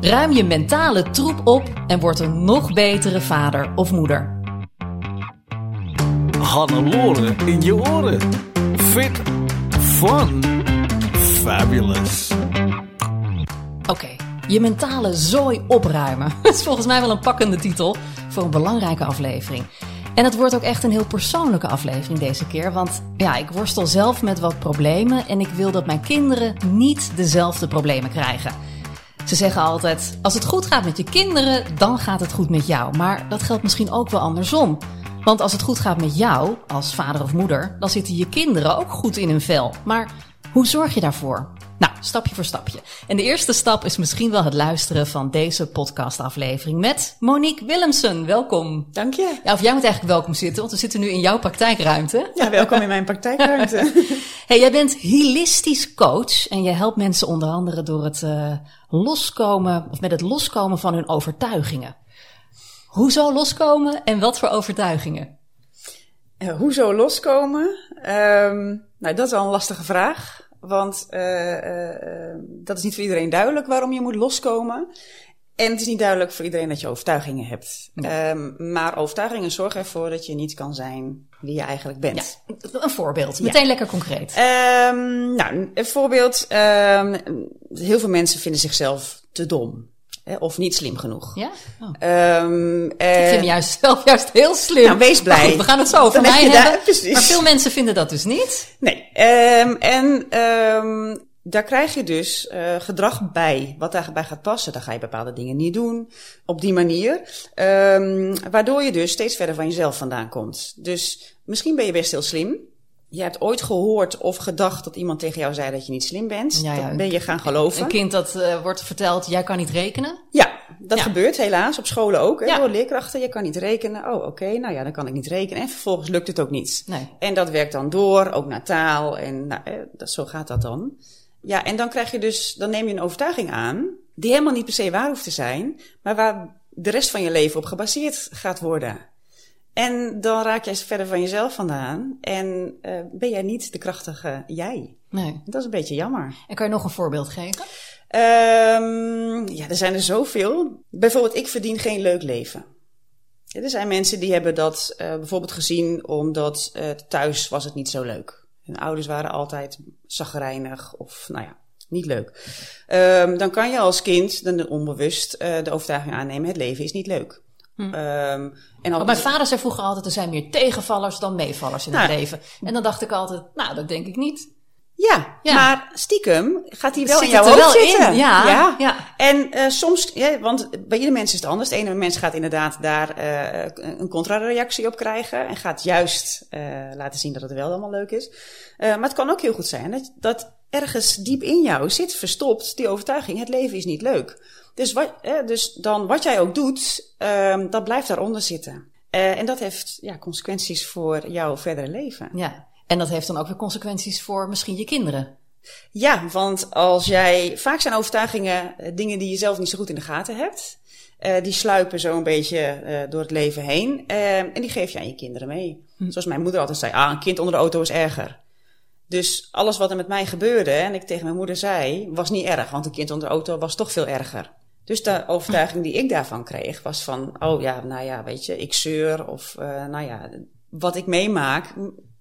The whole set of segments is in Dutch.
Ruim je mentale troep op en word een nog betere vader of moeder. Hannelore in je oren. Fit, fun, fabulous. Oké, je mentale zooi opruimen. Dat is volgens mij wel een pakkende titel voor een belangrijke aflevering. En het wordt ook echt een heel persoonlijke aflevering deze keer. Want ja, ik worstel zelf met wat problemen en ik wil dat mijn kinderen niet dezelfde problemen krijgen. Ze zeggen altijd: als het goed gaat met je kinderen, dan gaat het goed met jou. Maar dat geldt misschien ook wel andersom. Want als het goed gaat met jou, als vader of moeder, dan zitten je kinderen ook goed in hun vel. Maar hoe zorg je daarvoor? Stapje voor stapje. En de eerste stap is misschien wel het luisteren van deze podcastaflevering met Monique Willemsen. Welkom. Dank je. Ja, of jij moet eigenlijk welkom zitten, want we zitten nu in jouw praktijkruimte. Ja, welkom in mijn praktijkruimte. hey, jij bent holistisch coach en je helpt mensen onder andere door het uh, loskomen, of met het loskomen van hun overtuigingen. Hoezo loskomen en wat voor overtuigingen? Uh, hoezo loskomen? Um, nou, dat is wel een lastige vraag. Want uh, uh, dat is niet voor iedereen duidelijk waarom je moet loskomen. En het is niet duidelijk voor iedereen dat je overtuigingen hebt. Ja. Um, maar overtuigingen zorgen ervoor dat je niet kan zijn wie je eigenlijk bent. Ja, een voorbeeld, meteen ja. lekker concreet. Um, nou, een voorbeeld. heel veel mensen vinden zichzelf te dom. Of niet slim genoeg. Ja? Oh. Um, uh, ik vind juist zelf juist heel slim. Nou, wees blij. Goed, we gaan het zo over mij hebben. Daar, precies. Maar veel mensen vinden dat dus niet. Nee. Um, en um, daar krijg je dus uh, gedrag bij, wat daarbij gaat passen. Dan ga je bepaalde dingen niet doen, op die manier. waardoor je dus steeds verder van jezelf vandaan komt. Dus misschien ben je best heel slim. Je hebt ooit gehoord of gedacht dat iemand tegen jou zei dat je niet slim bent. Ja, ja. Dat ben je gaan geloven. Een kind dat uh, wordt verteld, jij kan niet rekenen. Ja, dat ja. gebeurt helaas op scholen ook. Hè, door leerkrachten, je kan niet rekenen. Oh, oké, okay, nou ja, dan kan ik niet rekenen. En vervolgens lukt het ook niet. Nee. En dat werkt dan door, ook naar taal. En nou, eh, dat, zo gaat dat dan. Ja, en dan krijg je dus, dan neem je een overtuiging aan, die helemaal niet per se waar hoeft te zijn, maar waar de rest van je leven op gebaseerd gaat worden. En dan raak jij verder van jezelf vandaan en uh, ben jij niet de krachtige jij. Nee. Dat is een beetje jammer. En kan je nog een voorbeeld geven? Um, ja, er zijn er zoveel. Bijvoorbeeld, ik verdien geen leuk leven. Ja, er zijn mensen die hebben dat uh, bijvoorbeeld gezien omdat uh, thuis was het niet zo leuk. Hun ouders waren altijd zagrijnig of nou ja, niet leuk. Um, dan kan je als kind dan onbewust de overtuiging aannemen: het leven is niet leuk. Hm. Um, en al... mijn vader zei vroeger altijd: er zijn meer tegenvallers dan meevallers in nou, het leven. En dan dacht ik altijd: nou, dat denk ik niet. Ja, ja. maar stiekem gaat hij wel Zit in jouw hoofd zitten. In. Ja, ja. ja. En uh, soms, ja, want bij ieder mens is het anders. De ene mens gaat inderdaad daar uh, een contrareactie op krijgen en gaat juist uh, laten zien dat het wel allemaal leuk is. maar het kan ook heel goed zijn dat, dat ergens diep in jou zit verstopt die overtuiging: het leven is niet leuk. Dus, wat, eh, dus dan wat jij ook doet, um, dat blijft daaronder zitten. Uh, en dat heeft ja, consequenties voor jouw verdere leven. Ja, en dat heeft dan ook weer consequenties voor misschien je kinderen. Ja, want als jij. Vaak zijn overtuigingen dingen die je zelf niet zo goed in de gaten hebt. Uh, die sluipen zo een beetje uh, door het leven heen. Uh, en die geef je aan je kinderen mee. Hm. Zoals mijn moeder altijd zei: ah, een kind onder de auto is erger. Dus alles wat er met mij gebeurde en ik tegen mijn moeder zei, was niet erg. Want een kind onder de auto was toch veel erger. Dus de overtuiging die ik daarvan kreeg was van, oh ja, nou ja, weet je, ik zeur of uh, nou ja, wat ik meemaak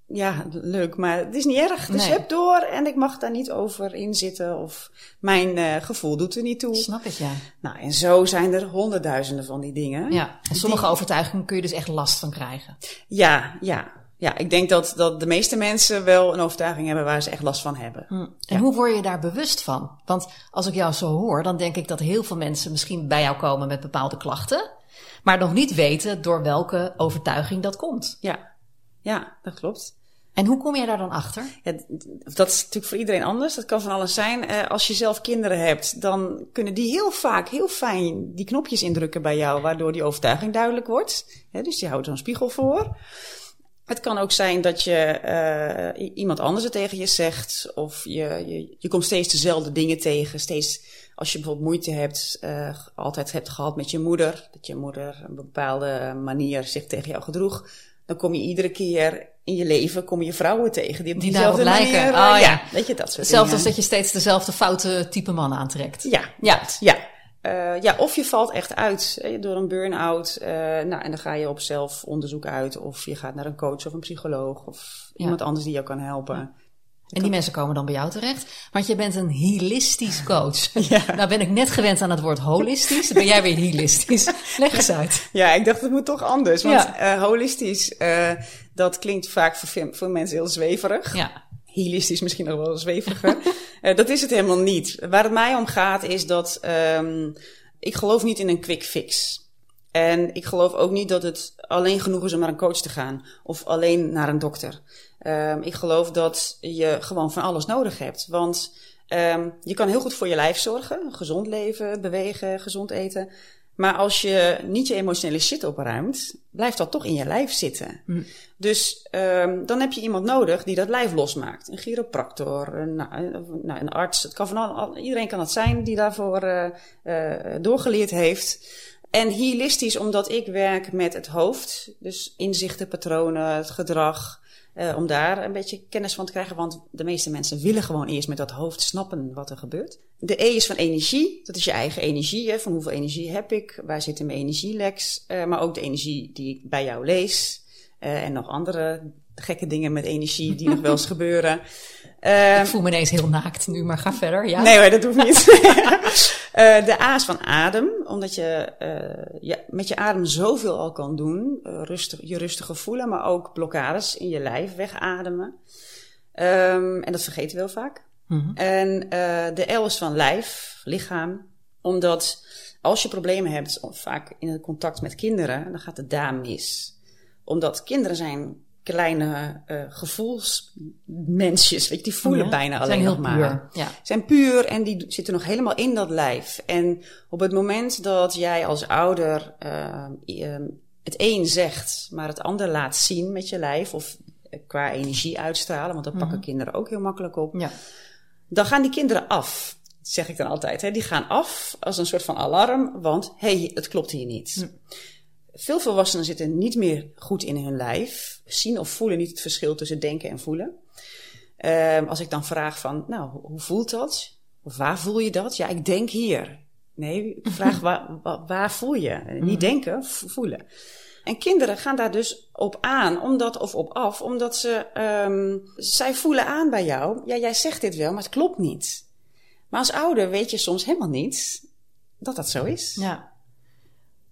ja, leuk, maar het is niet erg. Dus Nee. heb door en ik mag daar niet over inzitten of mijn eh, gevoel doet er niet toe. Snap ik, ja. Nou, en zo zijn er honderdduizenden van die dingen. ja. En sommige overtuigingen kun je dus echt last van krijgen. Ja, ja. Ja, ik denk dat, dat de meeste mensen wel een overtuiging hebben waar ze echt last van hebben. Hm. En hoe word je daar bewust van? Want als ik jou zo hoor, dan denk ik dat heel veel mensen misschien bij jou komen met bepaalde klachten, maar nog niet weten door welke overtuiging dat komt. Ja, ja, dat klopt. En hoe kom je daar dan achter? Ja, dat is natuurlijk voor iedereen anders. Dat kan van alles zijn. Eh, als je zelf kinderen hebt, dan kunnen die heel vaak heel fijn die knopjes indrukken bij jou, waardoor die overtuiging duidelijk wordt. Dus die houdt zo'n spiegel voor. Het kan ook zijn dat je eh, i- iemand anders het tegen je zegt, of je, je, je komt steeds dezelfde dingen tegen. Steeds als je bijvoorbeeld moeite hebt, eh, altijd hebt gehad met je moeder, dat je moeder een bepaalde manier zich tegen jou gedroeg, dan kom je iedere keer in je leven kom je vrouwen tegen die op Die daarop lijken. manier, eh, Oh, ja. weet je dat soort Hetzelfde als dat je steeds dezelfde foute type man aantrekt. Ja, Ja. ja. Eh, ja, of je valt echt uit door een burn-out. eh, nou, en dan ga je op zelfonderzoek uit. Of je gaat naar een coach of een psycholoog. Of Ja. iemand anders die jou kan helpen. En die mensen komen dan bij jou terecht. Want je bent een holistisch coach. Ja. Nou ben ik net gewend aan het woord holistisch. Dan ben jij weer holistisch. Leg eens uit. Ja, ik dacht het moet toch anders. Want Ja. eh, holistisch, dat klinkt vaak voor, voor mensen heel zweverig. Ja. Holistisch misschien nog wel zweveriger. Eh, dat is het helemaal niet. Waar het mij om gaat is dat ehm, ik geloof niet in een quick fix. En ik geloof ook niet dat het alleen genoeg is om naar een coach te gaan. Of alleen naar een dokter. Ehm, ik geloof dat je gewoon van alles nodig hebt. Want ehm, je kan heel goed voor je lijf zorgen. Gezond leven, bewegen, gezond eten. Maar als je niet je emotionele shit opruimt, blijft dat toch in je lijf zitten. Dus um, dan heb je iemand nodig die dat lijf losmaakt. Een chiropractor, een, nou, nou, een arts. Het kan van al, iedereen kan het zijn die daarvoor uh, uh, doorgeleerd heeft. En holistisch omdat ik werk met het hoofd. Dus inzichten, patronen, het gedrag. Uh, om daar een beetje kennis van te krijgen. Want de meeste mensen willen gewoon eerst met dat hoofd snappen wat er gebeurt. De E is van energie. Dat is je eigen energie. Hè? Van hoeveel energie heb ik? Waar zitten mijn energieleks? Uh, maar ook de energie die ik bij jou lees. Uh, en nog andere gekke dingen met energie die nog wel eens gebeuren. Uh, ik voel me ineens heel naakt nu, maar ga verder. Ja? Nee dat hoeft niet. uh, de A is van adem, omdat je uh, ja, met je adem zoveel al kan doen. rustig, je rustige voelen, maar ook blokkades in je lijf wegademen. Um, en dat vergeten we heel vaak. Mhm. Mm -hmm. En de L is van lijf, lichaam, omdat als je problemen hebt, vaak in het contact met kinderen, dan gaat het daar mis omdat kinderen zijn kleine uh, gevoelsmensjes, weet je, die voelen ja, bijna alleen nog maar. Puur, ja. Zijn puur en die zitten nog helemaal in dat lijf. En op het moment dat jij als ouder uh, uh, het een zegt, maar het ander laat zien met je lijf, of qua energie uitstralen, want dat Mhm. pakken mm -hmm. kinderen ook heel makkelijk op, ja. dan gaan die kinderen af. Zeg ik dan altijd. Hè? Die gaan af als een soort van alarm, want hé, hey, het klopt hier niet. Hm. Veel volwassenen zitten niet meer goed in hun lijf, zien of voelen niet het verschil tussen denken en voelen. Um, als ik dan vraag van, nou, hoe voelt dat? Of waar voel je dat? Ja, ik denk hier. Nee, ik vraag waar, waar, voel je? Niet denken, voelen. En kinderen gaan daar dus op aan, omdat, of op af, omdat ze, um, zij voelen aan bij jou. Ja, jij zegt dit wel, maar het klopt niet. Maar als ouder weet je soms helemaal niet dat dat zo is. Ja.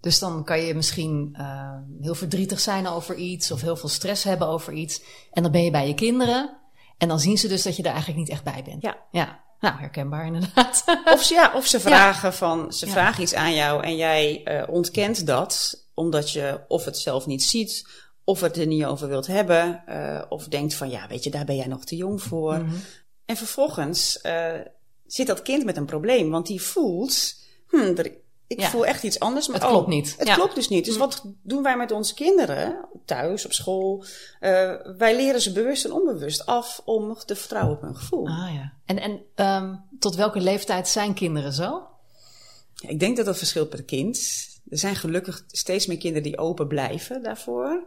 Dus dan kan je misschien uh, heel verdrietig zijn over iets of heel veel stress hebben over iets. En dan ben je bij je kinderen en dan zien ze dus dat je er eigenlijk niet echt bij bent. Ja. Ja. Nou, herkenbaar inderdaad. Of ze, ja, of ze vragen ja. van, ze ja. vragen iets aan jou en jij uh, ontkent dat omdat je of het zelf niet ziet, of het er niet over wilt hebben, uh, of denkt van ja, weet je, daar ben jij nog te jong voor. Mhm. Mm -hmm. En vervolgens uh, zit dat kind met een probleem, want die voelt, hm, er, ik Ja. voel echt iets anders. Maar Het klopt oh, niet. Het Ja. klopt dus niet. Dus wat doen wij met onze kinderen, thuis, op school? Uh, wij leren ze bewust en onbewust af om te vertrouwen op hun gevoel. Ah ja. En, en um, tot welke leeftijd zijn kinderen zo? Ik denk dat dat verschilt per kind. Er zijn gelukkig steeds meer kinderen die open blijven daarvoor.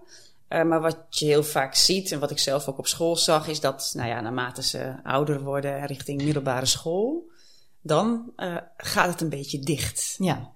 Uh, maar wat je heel vaak ziet, en wat ik zelf ook op school zag, is dat nou ja, naarmate ze ouder worden richting middelbare school, dan uh, gaat het een beetje dicht. Ja.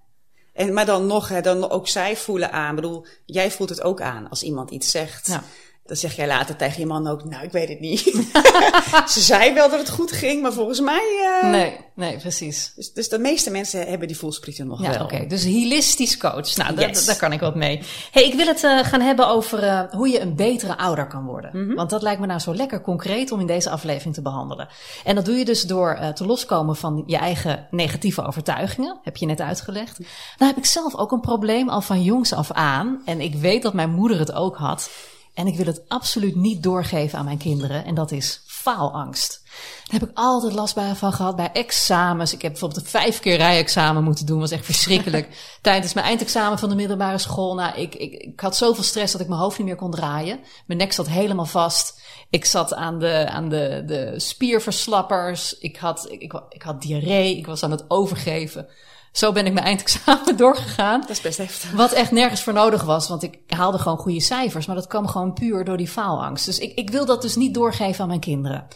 En, maar dan nog, hè, dan ook zij voelen aan. Ik bedoel, jij voelt het ook aan als iemand iets zegt. Ja. Dan zeg jij later tegen je man ook, nou, ik weet het niet. Ze zei wel dat het goed ging, maar volgens mij... Uh... Nee, nee, precies. Dus, dus de meeste mensen hebben die voelsprieten nog ja, wel. oké. Dus holistisch coach. Nou, yes. daar kan ik wat mee. hey, ik wil het uh, gaan hebben over uh, hoe je een betere ouder kan worden. Mm -hmm. Want dat lijkt me nou zo lekker concreet om in deze aflevering te behandelen. En dat doe je dus door te loskomen van je eigen negatieve overtuigingen. Heb je net uitgelegd. Nou heb ik zelf ook een probleem al van jongs af aan. En ik weet dat mijn moeder het ook had. En ik wil het absoluut niet doorgeven aan mijn kinderen. En dat is faalangst. Daar heb ik altijd last bij van gehad bij examens. Ik heb bijvoorbeeld een vijf keer rijexamen moeten doen. was echt verschrikkelijk. Tijdens mijn eindexamen van de middelbare school. Nou, ik, ik, ik had zoveel stress dat ik mijn hoofd niet meer kon draaien. Mijn nek zat helemaal vast. Ik zat aan de, aan de, de spierverslappers. Ik had, ik, ik, ik had diarree. Ik was aan het overgeven. Zo ben ik mijn eindexamen doorgegaan. Dat is best heftig. Wat echt nergens voor nodig was, want ik haalde gewoon goede cijfers. Maar dat kwam gewoon puur door die faalangst. Dus ik, ik wil dat dus niet doorgeven aan mijn kinderen.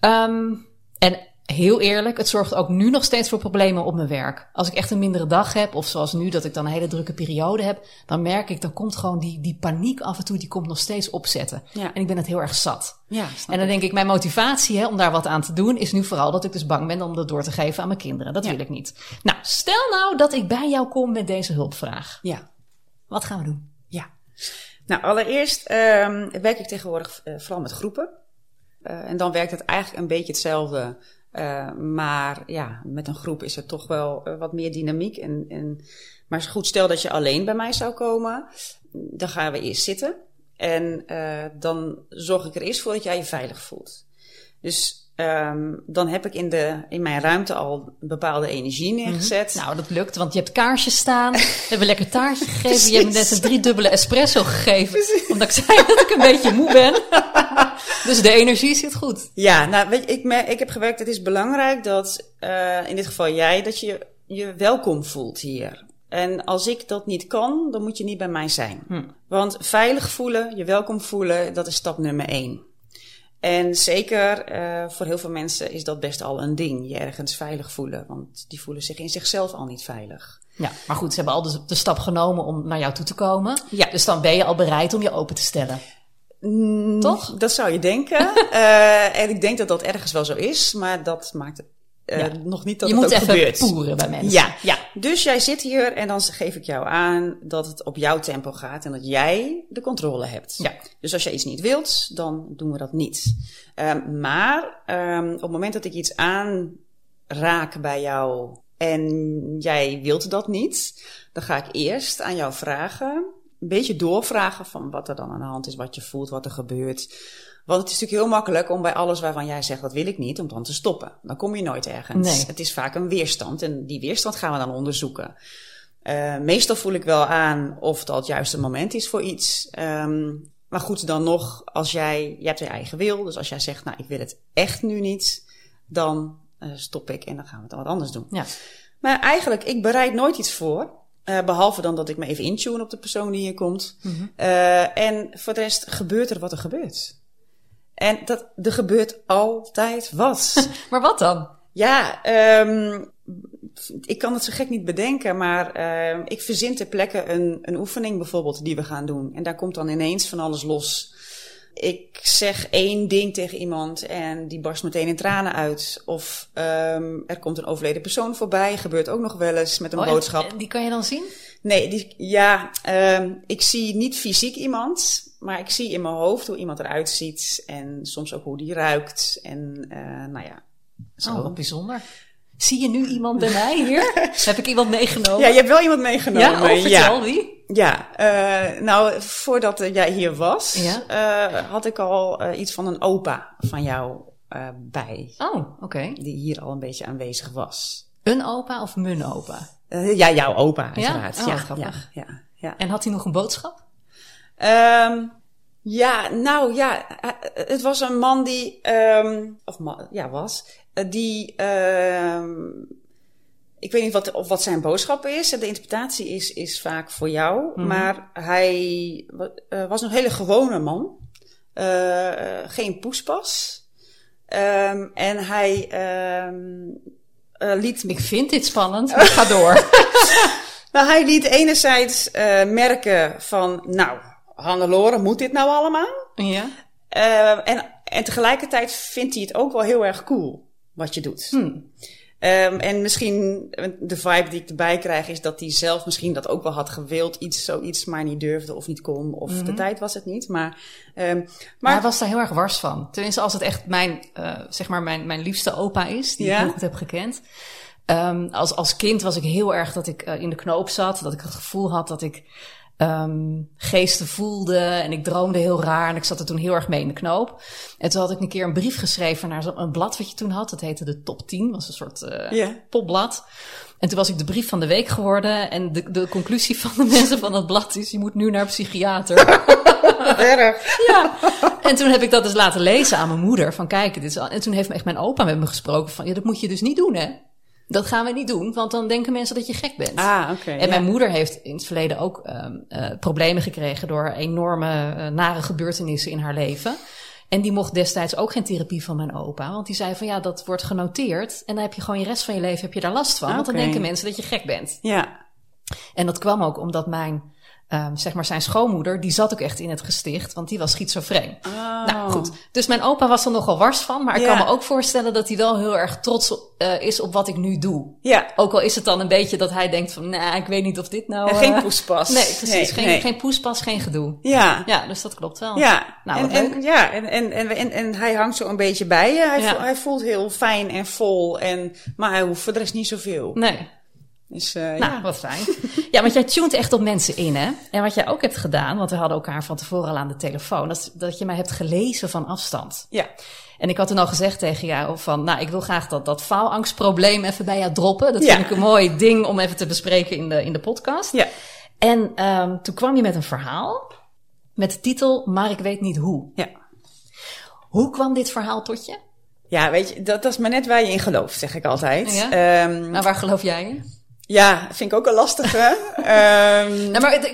Um, en heel eerlijk, het zorgt ook nu nog steeds voor problemen op mijn werk. Als ik echt een mindere dag heb, of zoals nu dat ik dan een hele drukke periode heb, dan merk ik, dan komt gewoon die, die paniek af en toe, die komt nog steeds opzetten. Ja. En ik ben het heel erg zat. Ja, en dan denk ik, mijn motivatie hè, om daar wat aan te doen, is nu vooral dat ik dus bang ben om dat door te geven aan mijn kinderen. Dat Ja. wil ik niet. Nou, stel nou dat ik bij jou kom met deze hulpvraag. Ja. Wat gaan we doen? Ja. Nou, allereerst ehm, werk ik tegenwoordig eh, vooral met groepen. Eh, en dan werkt het eigenlijk een beetje hetzelfde. Eh, maar ja, met een groep is er toch wel eh, wat meer dynamiek. En, en, maar goed, stel dat je alleen bij mij zou komen. Dan gaan we eerst zitten. En eh, dan zorg ik er eerst voor dat jij je veilig voelt. Dus ehm, dan heb ik in, de, in mijn ruimte al bepaalde energie neergezet. Nou, dat lukt, want je hebt kaarsjes staan. We hebben lekker taartje gegeven. Je hebt me net een driedubbele espresso gegeven. Omdat ik zei dat ik een beetje moe ben. dus de energie zit goed. Ja, nou, weet je, ik, ik heb gewerkt. Het is belangrijk dat, uh, in dit geval jij, dat je je welkom voelt hier. En als ik dat niet kan, dan moet je niet bij mij zijn. Hm. Want veilig voelen, je welkom voelen, dat is stap nummer één. En zeker uh, voor heel veel mensen is dat best al een ding, je ergens veilig voelen. Want die voelen zich in zichzelf al niet veilig. Ja, maar goed, ze hebben al de, de stap genomen om naar jou toe te komen. Ja. Dus dan ben je al bereid om je open te stellen. Mm, Toch? Dat zou je denken. uh, en ik denk dat dat ergens wel zo is, maar dat maakt het uh, Ja. nog niet dat je het moet ook even gebeurt. poeren bij mensen. Ja. ja. Dus jij zit hier en dan geef ik jou aan dat het op jouw tempo gaat en dat jij de controle hebt. Ja. Dus als jij iets niet wilt, dan doen we dat niet. Um, maar um, op het moment dat ik iets aanraak bij jou en jij wilt dat niet, dan ga ik eerst aan jou vragen, een beetje doorvragen van wat er dan aan de hand is, wat je voelt, wat er gebeurt. Want het is natuurlijk heel makkelijk om bij alles waarvan jij zegt dat wil ik niet, om dan te stoppen. Dan kom je nooit ergens. Nee. Het is vaak een weerstand en die weerstand gaan we dan onderzoeken. Uh, meestal voel ik wel aan of dat het juiste moment is voor iets. Um, maar goed, dan nog, als jij, je hebt je eigen wil. Dus als jij zegt, nou, ik wil het echt nu niet, dan uh, stop ik en dan gaan we het dan wat anders doen. Ja. Maar eigenlijk, ik bereid nooit iets voor. Uh, behalve dan dat ik me even intune op de persoon die hier komt. Mhm. En voor de rest gebeurt er wat er gebeurt. En dat, er gebeurt altijd wat. maar wat dan? Ja, um, ik kan het zo gek niet bedenken, maar uh, ik verzin ter plekke een, een oefening bijvoorbeeld die we gaan doen. En daar komt dan ineens van alles los. Ik zeg één ding tegen iemand en die barst meteen in tranen uit. Of um, er komt een overleden persoon voorbij, gebeurt ook nog wel eens met een oh, boodschap. En die kan je dan zien? Nee, die, ja, um, ik zie niet fysiek iemand, maar ik zie in mijn hoofd hoe iemand eruit ziet en soms ook hoe die ruikt. En uh, nou ja, zo. Oh, wat bijzonder. Zie je nu iemand bij mij hier? Heb ik iemand meegenomen? Ja, je hebt wel iemand meegenomen. Ja, oh, vertel, ja. wie? Ja, uh, nou, voordat uh, jij hier was, ja? uh, had ik al iets van een opa van jou bij. Oh, oké. Okay. Die hier al een beetje aanwezig was. Een opa of mijn opa? ja, jouw opa, uiteraard. Ja? Oh, ja, grappig. Ja, ja, ja. En had hij nog een boodschap? Um, ja, nou ja, het was een man die, um, of man, ja, was, die, um, ik weet niet wat, of wat zijn boodschap is. De interpretatie is, is vaak voor jou. Mm -hmm. Maar hij uh, was een hele gewone man. Uh, geen poespas. Um, en hij um, uh, liet. Ik vind dit spannend, maar ga door. nou, hij liet enerzijds merken van, nou, Hannelore, moet dit nou allemaal? Ja. Uh, en, en tegelijkertijd vindt hij het ook wel heel erg cool wat je doet. Hmm. Um, en misschien de vibe die ik erbij krijg is dat hij zelf misschien dat ook wel had gewild. Iets, zoiets, maar niet durfde of niet kon. Of de tijd was het niet. Maar, um, maar... maar hij was daar heel erg wars van. Tenminste, als het echt mijn, uh, zeg maar mijn, mijn liefste opa is, die ja? ik heel goed heb gekend. Um, als, als kind was ik heel erg dat ik uh, in de knoop zat. Dat ik het gevoel had dat ik um, geesten voelde en ik droomde heel raar en ik zat er toen heel erg mee in de knoop. En toen had ik een keer een brief geschreven naar zo'n blad wat je toen had. Dat heette de Top 10, was een soort uh, yeah. popblad. En toen was ik de brief van de week geworden en de, de conclusie van de mensen van dat blad is, je moet nu naar een psychiater. Erg. ja. En toen heb ik dat dus laten lezen aan mijn moeder. Van kijk, dit is, en toen heeft echt mijn opa met me gesproken van, ja, dat moet je dus niet doen, hè. Dat gaan we niet doen, want dan denken mensen dat je gek bent. Ah, oké. en mijn moeder heeft in het verleden ook um, uh, problemen gekregen door enorme uh, nare gebeurtenissen in haar leven. En die mocht destijds ook geen therapie van mijn opa. Want die zei van ja, dat wordt genoteerd. En dan heb je gewoon je rest van je leven heb je daar last van. Okay. Want dan denken mensen dat je gek bent. Ja. En dat kwam ook omdat mijn Um, zeg maar zijn schoonmoeder, die zat ook echt in het gesticht, want die was schizofreen. Oh. Nou goed, dus mijn opa was er nogal wars van, maar ik Ja. kan me ook voorstellen dat hij wel heel erg trots uh, is op wat ik nu doe. Ja. Ook al is het dan een beetje dat hij denkt van, nou, ik weet niet of dit nou... Uh, geen poespas. Nee, precies. Nee, geen, nee. geen poespas, geen gedoe. Ja. Ja, dus dat klopt wel. Ja, Nou, en, en, ja en, en, en, en, en hij hangt zo een beetje bij je. Hij, Ja. voelt, hij voelt heel fijn en vol, en, maar hij hoeft voor de rest niet zoveel. Nee. Dus, uh, Nou, ja. wat fijn. Ja, want jij tunt echt op mensen in, hè? En wat jij ook hebt gedaan, want we hadden elkaar van tevoren al aan de telefoon, dat, dat je mij hebt gelezen van afstand. ja. En ik had toen al gezegd tegen jou van, nou, ik wil graag dat, dat faalangstprobleem even bij jou droppen. Dat Ja. vind ik een mooi ding om even te bespreken in de, in de podcast. Ja. En um, toen kwam je met een verhaal met de titel, maar ik weet niet hoe. Ja. Hoe kwam dit verhaal tot je? Ja, weet je, dat, dat is maar net waar je in gelooft, zeg ik altijd. Ja? Ehm, Nou, waar geloof jij in? Ja, vind ik ook een lastige. Ehm, Nou, maar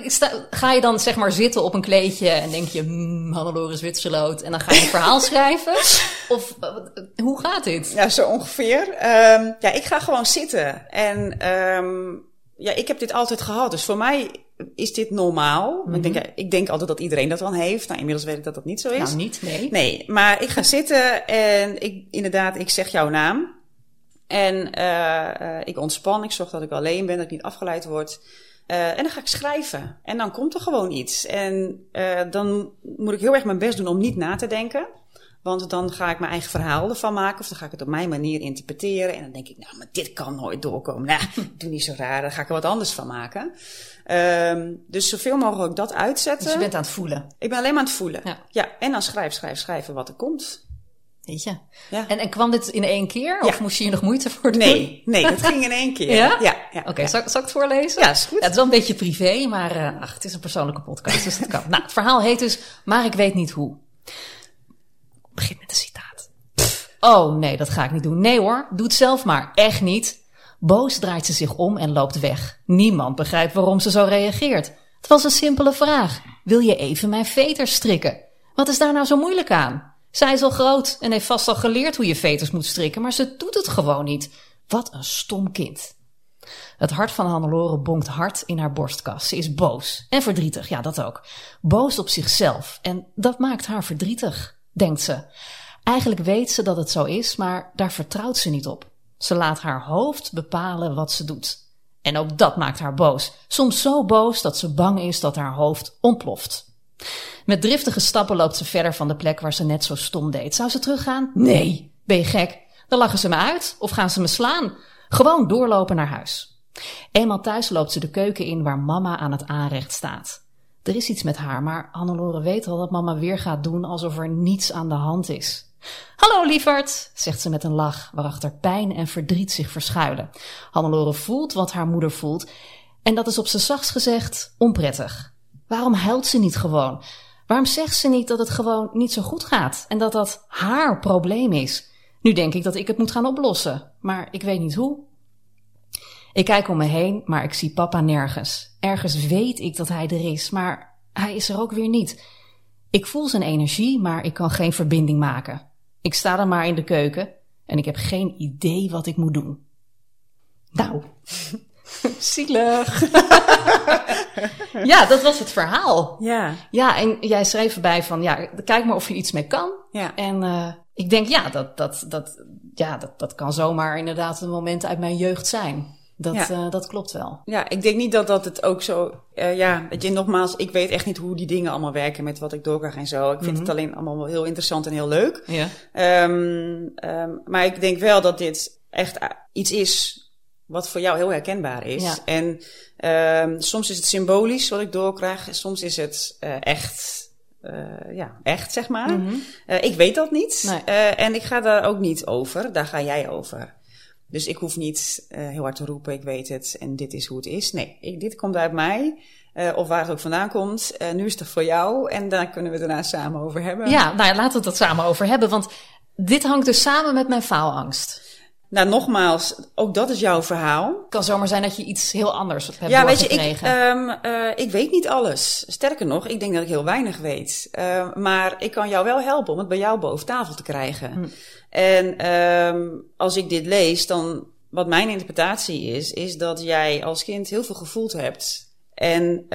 ga je dan zeg maar zitten op een kleedje en denk je, hmm, Hannelore Zwitserloot, en dan ga je een verhaal schrijven? Of uh, hoe gaat dit? Ja, zo ongeveer. Ehm ja, ik ga gewoon zitten. En ehm ja, ik heb dit altijd gehad. Dus voor mij is dit normaal. ik, denk, ik denk altijd dat iedereen dat dan heeft. Nou, inmiddels weet ik dat dat niet zo is. Nou, niet, nee. Nee, maar ik ga zitten en ik, inderdaad, ik zeg jouw naam. En uh, uh, ik ontspan, ik zorg dat ik alleen ben, dat ik niet afgeleid word. Uh, en dan ga ik schrijven. En dan komt er gewoon iets. En uh, dan moet ik heel erg mijn best doen om niet na te denken. Want dan ga ik mijn eigen verhaal ervan maken. Of dan ga ik het op mijn manier interpreteren. En dan denk ik, nou, maar dit kan nooit doorkomen. Nou, doe niet zo raar. Dan ga ik er wat anders van maken. Um, dus zoveel mogelijk dat uitzetten. Dus je bent aan het voelen. Ik ben alleen maar aan het voelen. Ja. ja en dan schrijf, schrijf, schrijven wat er komt. Weet je? Ja. En, en kwam dit in één keer? Ja. Of moest je hier nog moeite voor doen? Nee, nee, dat ging in één keer. Ja? Ja, ja. Oké, ja. zal, zal ik het voorlezen? Ja, is goed. Het is wel een beetje privé, maar uh, ach, het is een persoonlijke podcast, dus dat kan. nou, het verhaal heet dus, maar ik weet niet hoe. Begin met een citaat. Oh nee, dat ga ik niet doen. Nee hoor, doe het zelf maar. Echt niet. Boos draait ze zich om en loopt weg. Niemand begrijpt waarom ze zo reageert. Het was een simpele vraag. Wil je even mijn veters strikken? Wat is daar nou zo moeilijk aan? Zij is al groot en heeft vast al geleerd hoe je veters moet strikken, maar ze doet het gewoon niet. Wat een stom kind. Het hart van Hannelore bonkt hard in haar borstkas. Ze is boos en verdrietig, ja dat ook. Boos op zichzelf en dat maakt haar verdrietig, denkt ze. Eigenlijk weet ze dat het zo is, maar daar vertrouwt ze niet op. Ze laat haar hoofd bepalen wat ze doet. En ook dat maakt haar boos. Soms zo boos dat ze bang is dat haar hoofd ontploft. Met driftige stappen loopt ze verder van de plek waar ze net zo stom deed. Zou ze teruggaan? Nee. Ben je gek? Dan lachen ze me uit of gaan ze me slaan. Gewoon doorlopen naar huis. Eenmaal thuis loopt ze de keuken in waar mama aan het aanrecht staat. Er is iets met haar, maar Hannelore weet al dat mama weer gaat doen alsof er niets aan de hand is. Hallo lieverd, zegt ze met een lach waarachter pijn en verdriet zich verschuilen. Hannelore voelt wat haar moeder voelt en dat is op z'n zachts gezegd onprettig. Waarom huilt ze niet gewoon? Waarom zegt ze niet dat het gewoon niet zo goed gaat en dat dat haar probleem is? Nu denk ik dat ik het moet gaan oplossen, maar ik weet niet hoe. Ik kijk om me heen, maar ik zie papa nergens. Ergens weet ik dat hij er is, maar hij is er ook weer niet. Ik voel zijn energie, maar ik kan geen verbinding maken. Ik sta dan maar in de keuken en ik heb geen idee wat ik moet doen. Nou, Zielig. ja, dat was het verhaal. Ja, Ja, en jij schreef erbij van, ja, kijk maar of je iets mee kan. ja. En eh, ik denk, ja, dat, dat, dat, ja dat, dat kan zomaar inderdaad een moment uit mijn jeugd zijn. Dat, Ja. eh, dat klopt wel. Ja, ik denk niet dat dat het ook zo. eh, ja, weet je, nogmaals, ik weet echt niet hoe die dingen allemaal werken met wat ik doorkrijg en zo. Ik vind het alleen allemaal wel heel interessant en heel leuk. Ja. Ehm, ehm, maar ik denk wel dat dit echt iets is wat voor jou heel herkenbaar is. Ja. En ehm, soms is het symbolisch wat ik doorkrijg, soms is het eh, echt. eh, ja, echt zeg maar. Eh, ik weet dat niet. Nee. En ik ga daar ook niet over. Daar ga jij over. Dus ik hoef niet heel hard te roepen, ik weet het en dit is hoe het is. Nee, ik, dit komt uit mij. of waar het ook vandaan komt. Nu is het voor jou en daar kunnen we het daarna samen over hebben. ja, nou ja, laten we het dat samen over hebben. Want dit hangt dus samen met mijn faalangst. Nou, nogmaals, ook dat is jouw verhaal. Het kan zomaar zijn dat je iets heel anders hebt Ja, weet je, ik, ehm, eh, ik weet niet alles. Sterker nog, ik denk dat ik heel weinig weet. Ehm, maar ik kan jou wel helpen om het bij jou boven tafel te krijgen. Hm. En ehm, als ik dit lees, dan wat mijn interpretatie is, is dat jij als kind heel veel gevoeld hebt. En,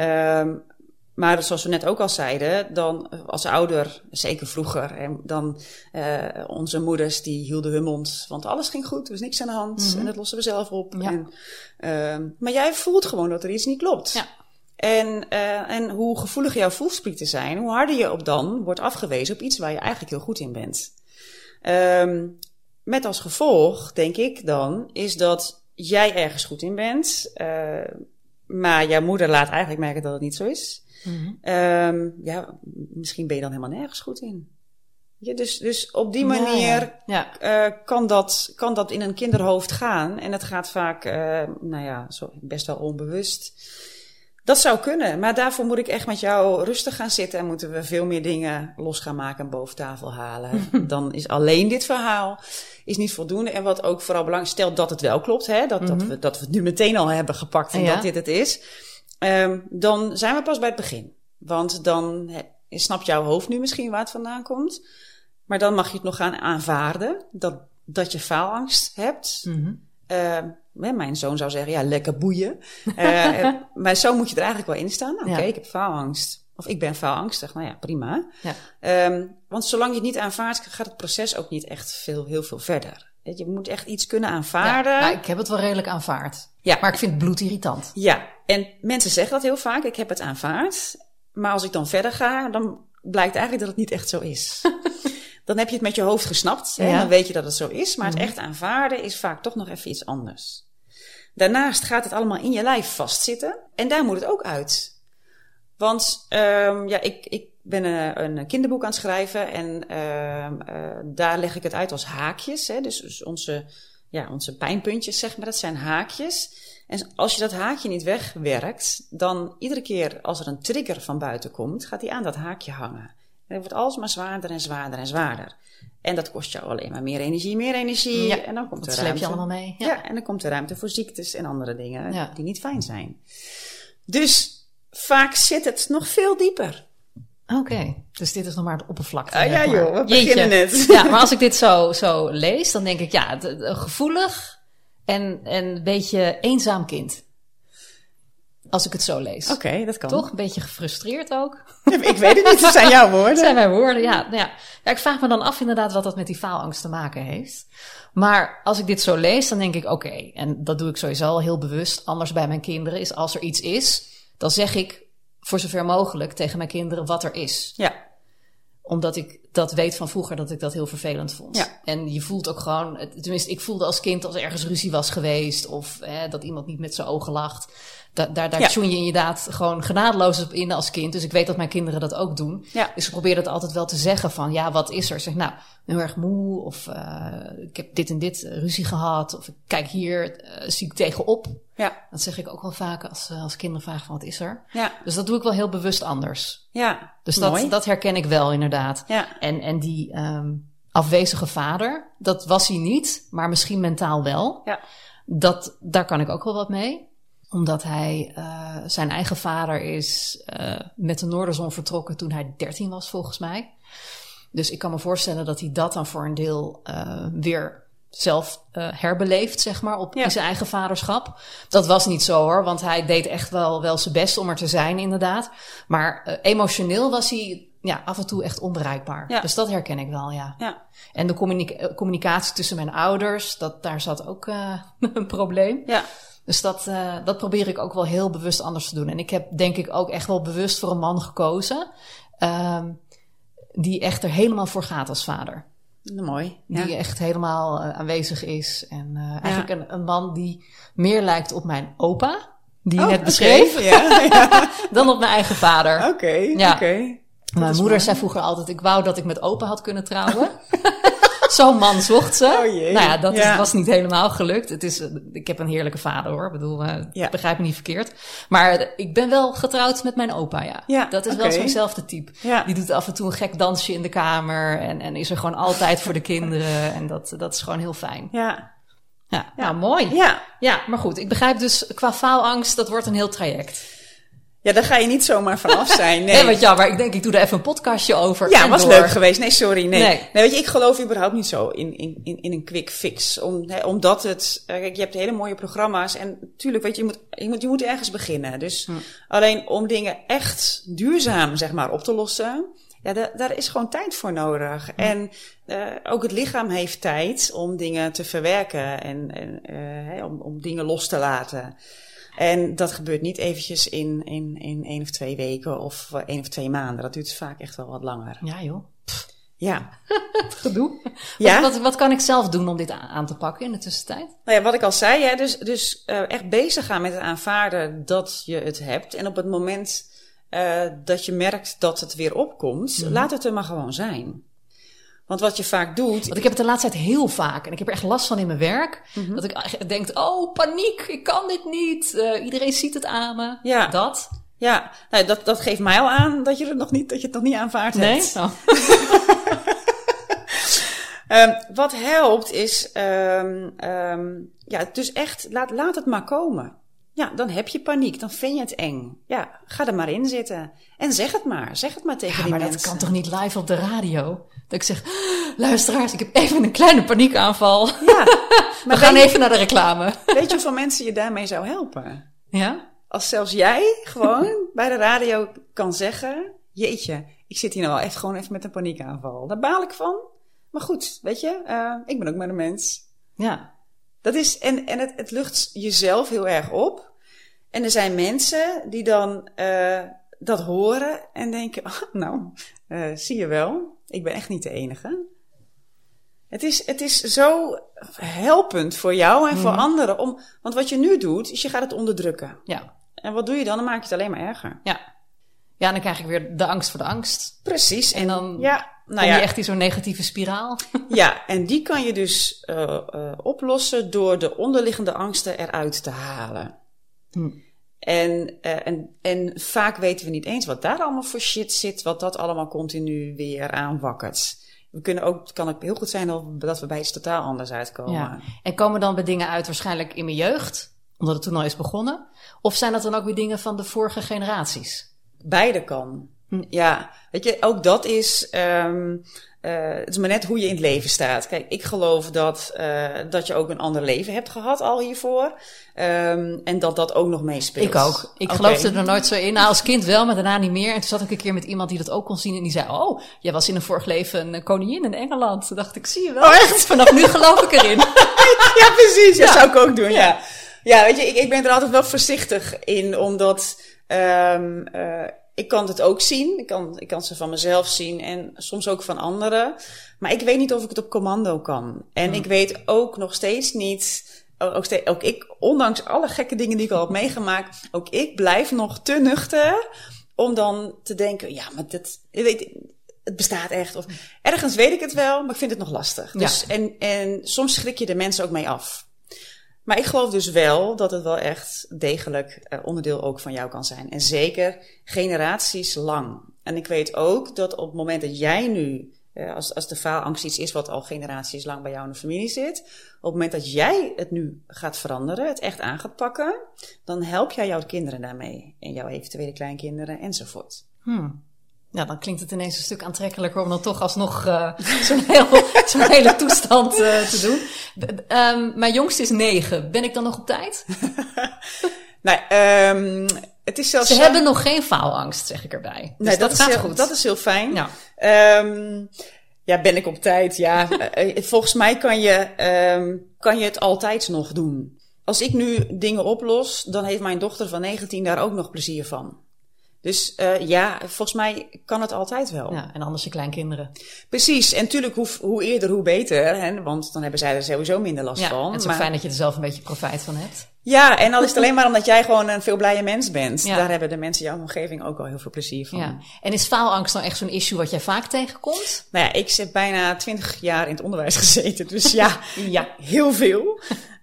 maar zoals we net ook al zeiden, dan als ouder, zeker vroeger, en dan eh, onze moeders die hielden hun mond, want alles ging goed, er was niks aan de hand en dat lossen we zelf op. Mhm. Ja. En, ehm, maar jij voelt gewoon dat er iets niet klopt. Ja. En, eh, en hoe gevoelig jouw voelsprieten zijn, hoe harder je op dan wordt afgewezen op iets waar je eigenlijk heel goed in bent. Ehm, met als gevolg, denk ik dan, is dat jij ergens goed in bent, eh, maar jouw moeder laat eigenlijk merken dat het niet zo is. Mhm. Ehm, ja, misschien ben je dan helemaal nergens goed in. Ja, dus, dus op die ja. manier Ja. eh, kan, dat, kan dat in een kinderhoofd gaan. En dat gaat vaak, eh, nou ja, zo, best wel onbewust. Dat zou kunnen, maar daarvoor moet ik echt met jou rustig gaan zitten en moeten we veel meer dingen los gaan maken en boven tafel halen. Dan is alleen dit verhaal is niet voldoende. En wat ook vooral belangrijk stelt dat het wel klopt, hè? Dat, dat, we, dat we het nu meteen al hebben gepakt en Ja. dat dit het is. Ehm, dan zijn we pas bij het begin. Want dan snapt jouw hoofd nu misschien waar het vandaan komt. Maar dan mag je het nog gaan aanvaarden dat, dat je faalangst hebt. Mhm. Eh, hè, mijn zoon zou zeggen, ja, lekker boeien. Eh, maar zo moet je er eigenlijk wel in staan. Oké, Ja. ik heb faalangst. Of ik ben faalangstig. Nou ja, prima. Ja. Ehm, want zolang je het niet aanvaardt, gaat het proces ook niet echt veel, heel veel verder. Je moet echt iets kunnen aanvaarden. Ja, nou, ik heb het wel redelijk aanvaard. Ja. Maar ik vind het bloedirritant. Ja, en mensen zeggen dat heel vaak. Ik heb het aanvaard. Maar als ik dan verder ga, dan blijkt eigenlijk dat het niet echt zo is. dan heb je het met je hoofd gesnapt. Hè, Ja. en dan weet je dat het zo is. Maar het echt aanvaarden is vaak toch nog even iets anders. Daarnaast gaat het allemaal in je lijf vastzitten. En daar moet het ook uit. Want ehm, ja, ik, ik ben een, een kinderboek aan het schrijven. En ehm, eh, daar leg ik het uit als haakjes. Hè, dus, dus onze, ja, onze pijnpuntjes, zeg maar, dat zijn haakjes. En als je dat haakje niet wegwerkt, dan iedere keer als er een trigger van buiten komt, gaat die aan dat haakje hangen. En het wordt alsmaar zwaarder en zwaarder en zwaarder. En dat kost jou alleen maar meer energie, meer energie. Ja, en dan komt dat er sleep je ruimte. allemaal mee. Ja. Ja. en dan komt er ruimte voor ziektes en andere dingen Ja. die niet fijn zijn. Dus vaak zit het nog veel dieper. Oké, dus dit is nog maar de oppervlakte. Ah, ja, maar. joh, we Jeetje. beginnen net. Ja, maar als ik dit zo, zo lees, dan denk ik, ja, het- het- gevoelig en, en een beetje eenzaam kind. Als ik het zo lees. Oké, dat kan. Toch? Een beetje gefrustreerd ook. Ik weet het niet, het zijn jouw woorden. Dat zijn mijn woorden, ja, nou ja. ja. Ik vraag me dan af inderdaad wat dat met die faalangst te maken heeft. Maar als ik dit zo lees, dan denk ik, oké, en dat doe ik sowieso al heel bewust, anders bij mijn kinderen, is als er iets is, dan zeg ik voor zover mogelijk tegen mijn kinderen wat er is. Ja, Omdat ik dat weet van vroeger dat ik dat heel vervelend vond. Ja. En je voelt ook gewoon, tenminste, ik voelde als kind als er ergens ruzie was geweest of hè, dat iemand niet met zijn ogen lacht. Da daar daar Ja. tune je inderdaad gewoon genadeloos op in als kind. Dus ik weet dat mijn kinderen dat ook doen. Ja. Dus ik probeer dat altijd wel te zeggen van, ja, wat is er? Zeg, nou, heel erg moe of eh, ik heb dit en dit eh, ruzie gehad of ik kijk hier, eh, zie ik tegenop. ja, Dat zeg ik ook wel vaak als, als kinderen vragen van, wat is er? ja, Dus dat doe ik wel heel bewust anders. ja. Dus Mooi. dat, dat herken ik wel inderdaad. Ja. En, en die ehm, afwezige vader, dat was hij niet, maar misschien mentaal wel. Ja. Dat, daar kan ik ook wel wat mee. Omdat hij, eh, zijn eigen vader is eh, met de Noorderzon vertrokken toen hij 13 was, volgens mij. Dus ik kan me voorstellen dat hij dat dan voor een deel eh, weer zelf herbeleefd, zeg maar, op Ja. zijn eigen vaderschap. Dat was niet zo hoor, want hij deed echt wel, wel zijn best om er te zijn, inderdaad. Maar emotioneel was hij ja, af en toe echt onbereikbaar. Ja. Dus dat herken ik wel, ja. Ja. En de communica- eh, communicatie tussen mijn ouders, dat, daar zat ook eh, een probleem. Ja. Dus dat, eh, dat probeer ik ook wel heel bewust anders te doen. En ik heb denk ik ook echt wel bewust voor een man gekozen. ehm, die echt er helemaal voor gaat als vader. Nou, mooi. Ja. Die echt helemaal aanwezig is. En eigenlijk een, een man die meer lijkt op mijn opa, die je Oh, net oké. beschreef, Ja, ja. dan op mijn eigen vader. Oké, Ja. oké. Mijn moeder mooi. zei vroeger altijd, ik wou dat ik met opa had kunnen trouwen. Zo'n man zocht ze. Oh jee. Nou ja, dat is- was niet helemaal gelukt. Het is, eh, ik heb een heerlijke vader hoor. Ik bedoel, eh, Ja. begrijp me niet verkeerd. Maar ik ben wel getrouwd met mijn opa, ja. Ja, dat is wel zo'nzelfde type. Ja. Die doet af en toe een gek dansje in de kamer. En, en is er gewoon altijd voor de kinderen. En dat, dat is gewoon heel fijn. Ja. Ja, nou mooi. Ja. Ja, maar goed. Ik begrijp dus qua faalangst, dat wordt een heel traject. Ja, daar ga je niet zomaar vanaf zijn. Nee. Nee, wat jammer. Ik denk, ik doe er even een podcastje over. Ja, was door. leuk geweest. Nee, sorry. Nee. Nee. nee. weet je, ik geloof überhaupt niet zo in, in, in, in een quick fix. Om, hè, omdat het, eh, kijk, je hebt hele mooie programma's. En natuurlijk, weet je, je moet, je moet, je moet ergens beginnen. Dus Hm. alleen om dingen echt duurzaam, zeg maar, op te lossen. Ja, da- daar is gewoon tijd voor nodig. Hm. En eh, ook het lichaam heeft tijd om dingen te verwerken en, en eh, om, om dingen los te laten. En dat gebeurt niet eventjes in, in, in één of twee weken of eh, één of twee maanden. Dat duurt vaak echt wel wat langer. Ja, joh. Ja. Gedoe. Ja? Wat, wat, wat kan ik zelf doen om dit aan, aan te pakken in de tussentijd? Nou ja, wat ik al zei, hè, dus, dus eh, echt bezig gaan met het aanvaarden dat je het hebt. En op het moment eh, dat je merkt dat het weer opkomt, Mhm. laat het er maar gewoon zijn. Want wat je vaak doet. Want ik heb het de laatste tijd heel vaak. En ik heb er echt last van in mijn werk. Mhm. Dat ik echt denk, oh, paniek, ik kan dit niet. Eh, iedereen ziet het aan me. Ja. Dat? Ja, nou, dat, dat geeft mij al aan dat je, het nog niet, dat je het nog niet aanvaard Nee? hebt. Oh. Ehm, wat helpt is, ehm, ehm, ja, dus echt, laat, laat het maar komen. Ja, dan heb je paniek, dan vind je het eng. Ja, ga er maar in zitten. En zeg het maar, zeg het maar tegen Ja, die maar dat mensen. kan toch niet live op de radio? Dat ik zeg, luisteraars, ik heb even een kleine paniekaanval. Ja, We gaan even naar de reclame. weet je hoeveel mensen je daarmee zou helpen? Ja? Als zelfs jij gewoon bij de radio kan zeggen, jeetje, ik zit hier nou wel echt gewoon even met een paniekaanval. Daar baal ik van. Maar goed, weet je, eh, ik ben ook maar een mens. Ja. Dat is, en, en het, het lucht jezelf heel erg op. En er zijn mensen die dan eh, dat horen en denken: oh, Nou, eh, zie je wel, ik ben echt niet de enige. Het is, het is zo helpend voor jou en voor anderen. Om, want wat je nu doet, is je gaat het onderdrukken. Ja. En wat doe je dan? Dan maak je het alleen maar erger. Ja. Ja, en dan krijg ik weer de angst voor de angst. Precies. En dan ja, nou kom ja, je echt in zo'n negatieve spiraal. Ja, en die kan je dus eh, eh, oplossen door de onderliggende angsten eruit te halen. Hm. En, eh, en, en vaak weten we niet eens wat daar allemaal voor shit zit, wat dat allemaal continu weer aanwakkert. We kunnen ook, het kan ook heel goed zijn dat we, dat we bij iets totaal anders uitkomen. Ja. En komen dan bij dingen uit waarschijnlijk in mijn jeugd, omdat het toen al is begonnen? Of zijn dat dan ook weer dingen van de vorige generaties? Beide kan. Ja, weet je, ook dat is. ehm eh, het is maar net hoe je in het leven staat. Kijk, ik geloof dat, eh, dat je ook een ander leven hebt gehad al hiervoor. Ehm, en dat dat ook nog meespeelt. Ik ook. Ik geloofde er nooit zo in. Nou, als kind wel, maar daarna niet meer. En toen zat ik een keer met iemand die dat ook kon zien. En die zei, oh, jij was in een vorig leven een koningin in Engeland. Toen dacht ik, zie je wel. Oh, echt? Vanaf nu geloof ik erin. Ja, precies. Dat zou ik ook doen, ja. Ja, weet je, ik, ik ben er altijd wel voorzichtig in, omdat ehm eh, ik kan het ook zien. Ik kan, ik kan ze van mezelf zien en soms ook van anderen. Maar ik weet niet of ik het op commando kan. En ik weet ook nog steeds niet... Ook, steeds, ook ik, ondanks alle gekke dingen die ik al heb meegemaakt... ook ik blijf nog te nuchter om dan te denken... ja, maar dit, je weet, het bestaat echt. Of, ergens weet ik het wel, maar ik vind het nog lastig. Dus, en, en soms schrik je de mensen ook mee af. Maar ik geloof dus wel dat het wel echt degelijk eh, onderdeel ook van jou kan zijn. En zeker generaties lang. En ik weet ook dat op het moment dat jij nu, eh, als, als de faalangst iets is wat al generaties lang bij jou in de familie zit, op het moment dat jij het nu gaat veranderen, het echt aan gaat pakken, dan help jij jouw kinderen daarmee. En jouw eventuele kleinkinderen enzovoort. Hmm. Ja, dan klinkt het ineens een stuk aantrekkelijker om dan toch alsnog uh, zo'n heel, zo'n hele toestand uh, te doen. Um, mijn jongste is negen. Ben ik dan nog op tijd? nee, um, het is zelfs... Ze hebben nog geen faalangst, zeg ik erbij. Dus nee, dat, dat gaat heel, goed. Dat is heel fijn. Ja. Um, ja, ben ik op tijd? Ja, uh, volgens mij kan je, kan je het altijd nog doen. Als ik nu dingen oplos, dan heeft mijn dochter van 19 daar ook nog plezier van. Dus uh, ja, volgens mij kan het altijd wel. Ja, en anders je kleinkinderen. Precies. En natuurlijk, hoe, hoe eerder, hoe beter. Hè? Want dan hebben zij er sowieso minder last ja, van. Het is ook fijn dat je er zelf een beetje profijt van hebt. Ja, en al is het alleen maar omdat jij gewoon een veel blije mens bent. Ja. Daar hebben de mensen in jouw omgeving ook wel heel veel plezier van. Ja. En is faalangst nou echt zo'n issue wat jij vaak tegenkomt? Nou ja, ik zit bijna twintig jaar in het onderwijs gezeten. Dus ja, ja heel veel.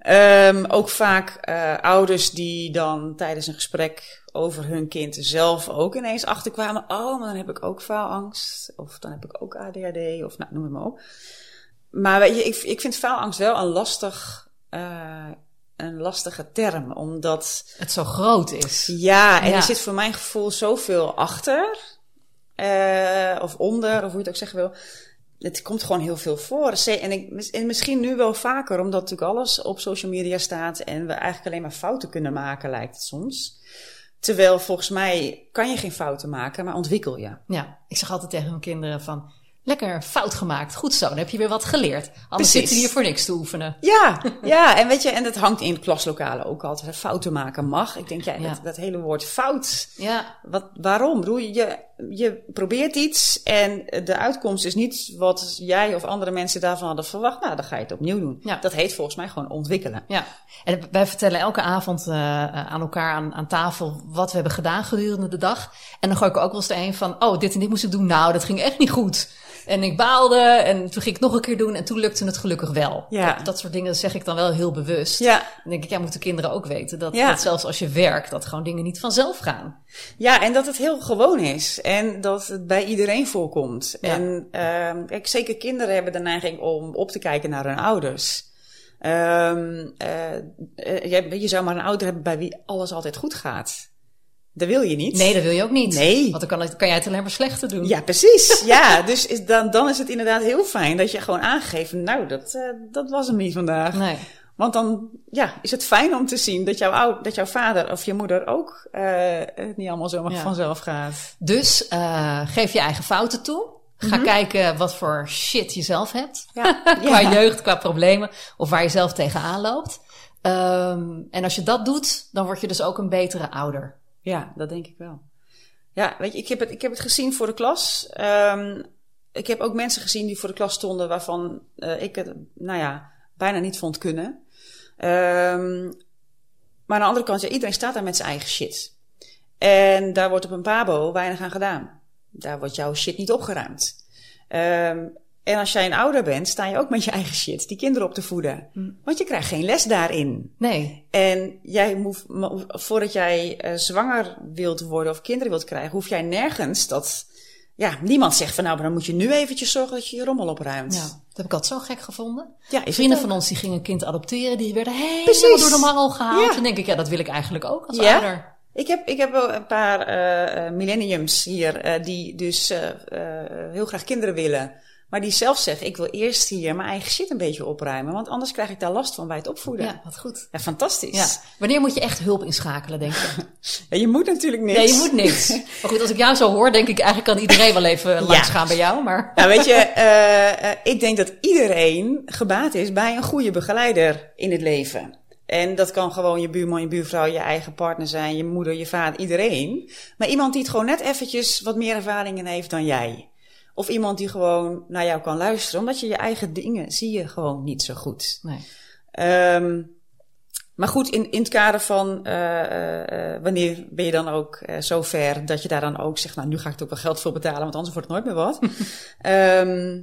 Um, ook vaak uh, ouders die dan tijdens een gesprek over hun kind zelf ook ineens achterkwamen. Oh, maar dan heb ik ook faalangst. Of dan heb ik ook ADHD. Of nou, noem het maar op. Maar weet je, ik, ik vind faalangst wel een lastig, uh, een lastige term. Omdat... Het zo groot is. Ja, en ja. er zit voor mijn gevoel zoveel achter. Uh, of onder, of hoe je het ook zeggen wil het komt gewoon heel veel voor. En, ik, en misschien nu wel vaker, omdat natuurlijk alles op social media staat en we eigenlijk alleen maar fouten kunnen maken, lijkt het soms. Terwijl volgens mij kan je geen fouten maken, maar ontwikkel je. Ja, ik zeg altijd tegen mijn kinderen van, lekker fout gemaakt, goed zo, dan heb je weer wat geleerd. Anders zitten hier voor niks te oefenen. Ja, ja, en weet je, en dat hangt in klaslokalen ook altijd. Fouten maken mag. Ik denk, ja, Ja. Dat, dat hele woord fout. Ja, Wat, waarom? Bedoel, je, je, probeert iets en de uitkomst is niet wat jij of andere mensen daarvan hadden verwacht. Nou, dan ga je het opnieuw doen. Ja. Dat heet volgens mij gewoon ontwikkelen. ja. En wij vertellen elke avond eh, aan elkaar aan, aan tafel wat we hebben gedaan gedurende de dag. En dan gooi ik ook wel eens de een van, oh, dit en dit moest ik doen. Nou, dat ging echt niet goed. En ik baalde en toen ging ik nog een keer doen en toen lukte het gelukkig wel. Ja. Dat, dat soort dingen zeg ik dan wel heel bewust. Ja. Dan denk ik, ja, moeten kinderen ook weten dat, Ja. dat zelfs als je werkt, dat gewoon dingen niet vanzelf gaan. Ja, en dat het heel gewoon is. En dat het bij iedereen voorkomt. Ja. En ehm kijk, zeker kinderen hebben de neiging om op te kijken naar hun ouders. Ehm eh, eh, je, je zou maar een ouder hebben bij wie alles altijd goed gaat. Dat wil je niet. Nee, dat wil je ook niet. Nee. Want dan kan, kan jij het alleen maar slechter doen. Ja, precies. ja, dus is dan, dan is het inderdaad heel fijn dat je gewoon aangeeft, nou, dat, eh, dat was hem niet vandaag. Nee. Want dan ja, is het fijn om te zien dat jouw, ou- dat jouw vader of je moeder ook eh, het niet allemaal zomaar Ja. vanzelf gaat. Dus eh, geef je eigen fouten toe. Ga kijken wat voor shit je zelf hebt. Ja. qua Ja. jeugd, qua problemen. Of waar je zelf tegenaan loopt. Ehm, en als je dat doet, dan word je dus ook een betere ouder. Ja, dat denk ik wel. Ja, weet je, ik heb het, ik heb het gezien voor de klas. Ehm, ik heb ook mensen gezien die voor de klas stonden waarvan eh, ik het, nou ja, bijna niet vond kunnen. Ehm, maar aan de andere kant, ja, iedereen staat daar met zijn eigen shit. En daar wordt op een pabo weinig aan gedaan. Daar wordt jouw shit niet opgeruimd. Ehm, en als jij een ouder bent, sta je ook met je eigen shit die kinderen op te voeden. Want je krijgt geen les daarin. Nee. En jij moet, mo- voordat jij eh, zwanger wilt worden of kinderen wilt krijgen, hoef jij nergens dat. Ja, niemand zegt van nou, maar dan moet je nu eventjes zorgen dat je je rommel opruimt. Ja, dat heb ik altijd zo gek gevonden. Ja, Vrienden van ons die gingen een kind adopteren. Die werden helemaal door de mangel gehaald. Ja. Dan denk ik, ja, dat wil ik eigenlijk ook als Ja. ouder. Ik heb, ik heb wel een paar eh, eh, millenniums hier die dus heel graag kinderen willen. Maar die zelf zeggen, ik wil eerst hier mijn eigen shit een beetje opruimen. Want anders krijg ik daar last van bij het opvoeden. Ja, wat goed. fantastisch. Ja. Wanneer moet je echt hulp inschakelen, denk je? Ja, je moet natuurlijk niks. Nee, je moet niks. Maar goed, als ik jou zo hoor, denk ik eigenlijk kan iedereen wel even langs gaan bij jou. Maar Nou, weet je, eh, eh, ik denk dat iedereen gebaat is bij een goede begeleider in het leven. En dat kan gewoon je buurman, je buurvrouw, je eigen partner zijn, je moeder, je vader, iedereen. Maar iemand die het gewoon net eventjes wat meer ervaringen heeft dan jij. Of iemand die gewoon naar jou kan luisteren, omdat je je eigen dingen zie je gewoon niet zo goed. nee. Ehm, maar goed, in, in het kader van eh, eh, eh, wanneer ben je dan ook zo ver dat je daar dan ook zegt, nou nu ga ik er ook wel geld voor betalen, want anders wordt het nooit meer wat. Ehm,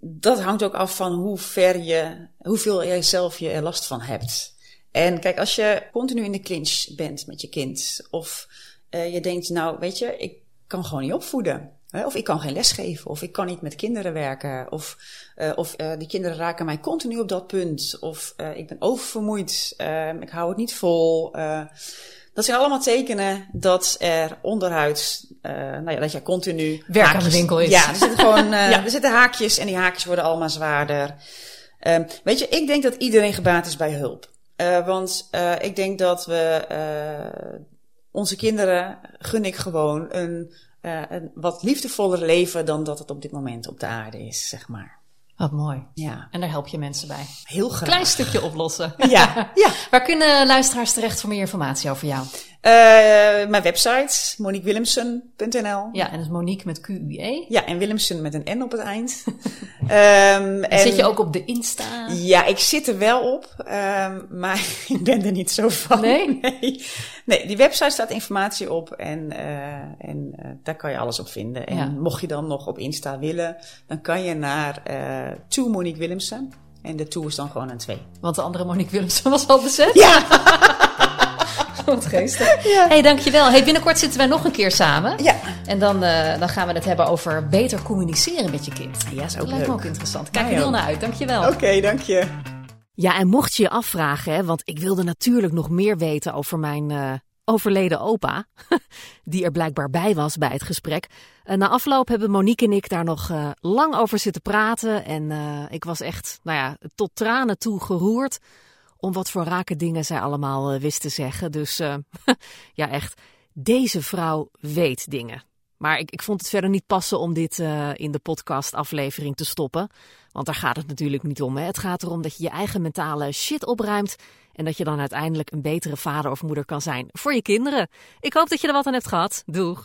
dat hangt ook af van hoe ver je, hoeveel jij zelf je er last van hebt. En kijk, als je continu in de clinch bent met je kind, of je denkt, nou weet je, ik kan gewoon niet opvoeden. Of ik kan geen les geven, of ik kan niet met kinderen werken, of, eh, of eh, die kinderen raken mij continu op dat punt, of eh, ik ben oververmoeid, ik hou het niet vol. Dat zijn allemaal tekenen dat er onderhuids, uh, nou ja, dat je continu... Werk aan de winkel is. Ja, er zitten gewoon, uh, ja. er zitten haakjes en die haakjes worden allemaal zwaarder. Uh, weet je, ik denk dat iedereen gebaat is bij hulp. Uh, want ik denk dat we onze kinderen gun ik gewoon een, een wat liefdevoller leven dan dat het op dit moment op de aarde is, zeg maar. Wat mooi. Ja. En daar help je mensen bij. Heel graag. Klein stukje oplossen. Ja. ja. Waar kunnen luisteraars terecht voor meer informatie over jou? Uh, mijn website, moniquewillemsen.nl. Ja, en dat is Monique met Q-U-E. Ja, en Willemsen met een N op het eind. um, en, zit je ook op de Insta? Ja, ik zit er wel op, um, maar ik ben er niet zo van. Nee? Nee, nee die website staat informatie op en, uh, en uh, daar kan je alles op vinden. En ja. mocht je dan nog op Insta willen, dan kan je naar uh, To Monique Willemsen. En de to is dan gewoon een 2. Want de andere Monique Willemsen was al bezet? Ja! Wat geestig. Ja. hey, dankjewel. Hey, binnenkort zitten wij nog een keer samen. Ja. En dan, uh, dan gaan we het hebben over beter communiceren met je kind. Ja, is ook dat lijkt me ook interessant. Kijk er heel naar uit. Dankjewel. Oké, okay, dank je. Ja, en mocht je je afvragen, hè, want ik wilde natuurlijk nog meer weten over mijn uh, overleden opa, die er blijkbaar bij was bij het gesprek. Uh, na afloop hebben Monique en ik daar nog uh, lang over zitten praten. En uh, ik was echt, nou ja, tot tranen toe geroerd om wat voor rake dingen zij allemaal uh, wist te zeggen. Dus uh, ja, echt, deze vrouw weet dingen. Maar ik, ik vond het verder niet passen om dit uh, in de podcastaflevering te stoppen. Want daar gaat het natuurlijk niet om. Hè. Het gaat erom dat je je eigen mentale shit opruimt. En dat je dan uiteindelijk een betere vader of moeder kan zijn voor je kinderen. Ik hoop dat je er wat aan hebt gehad. Doeg!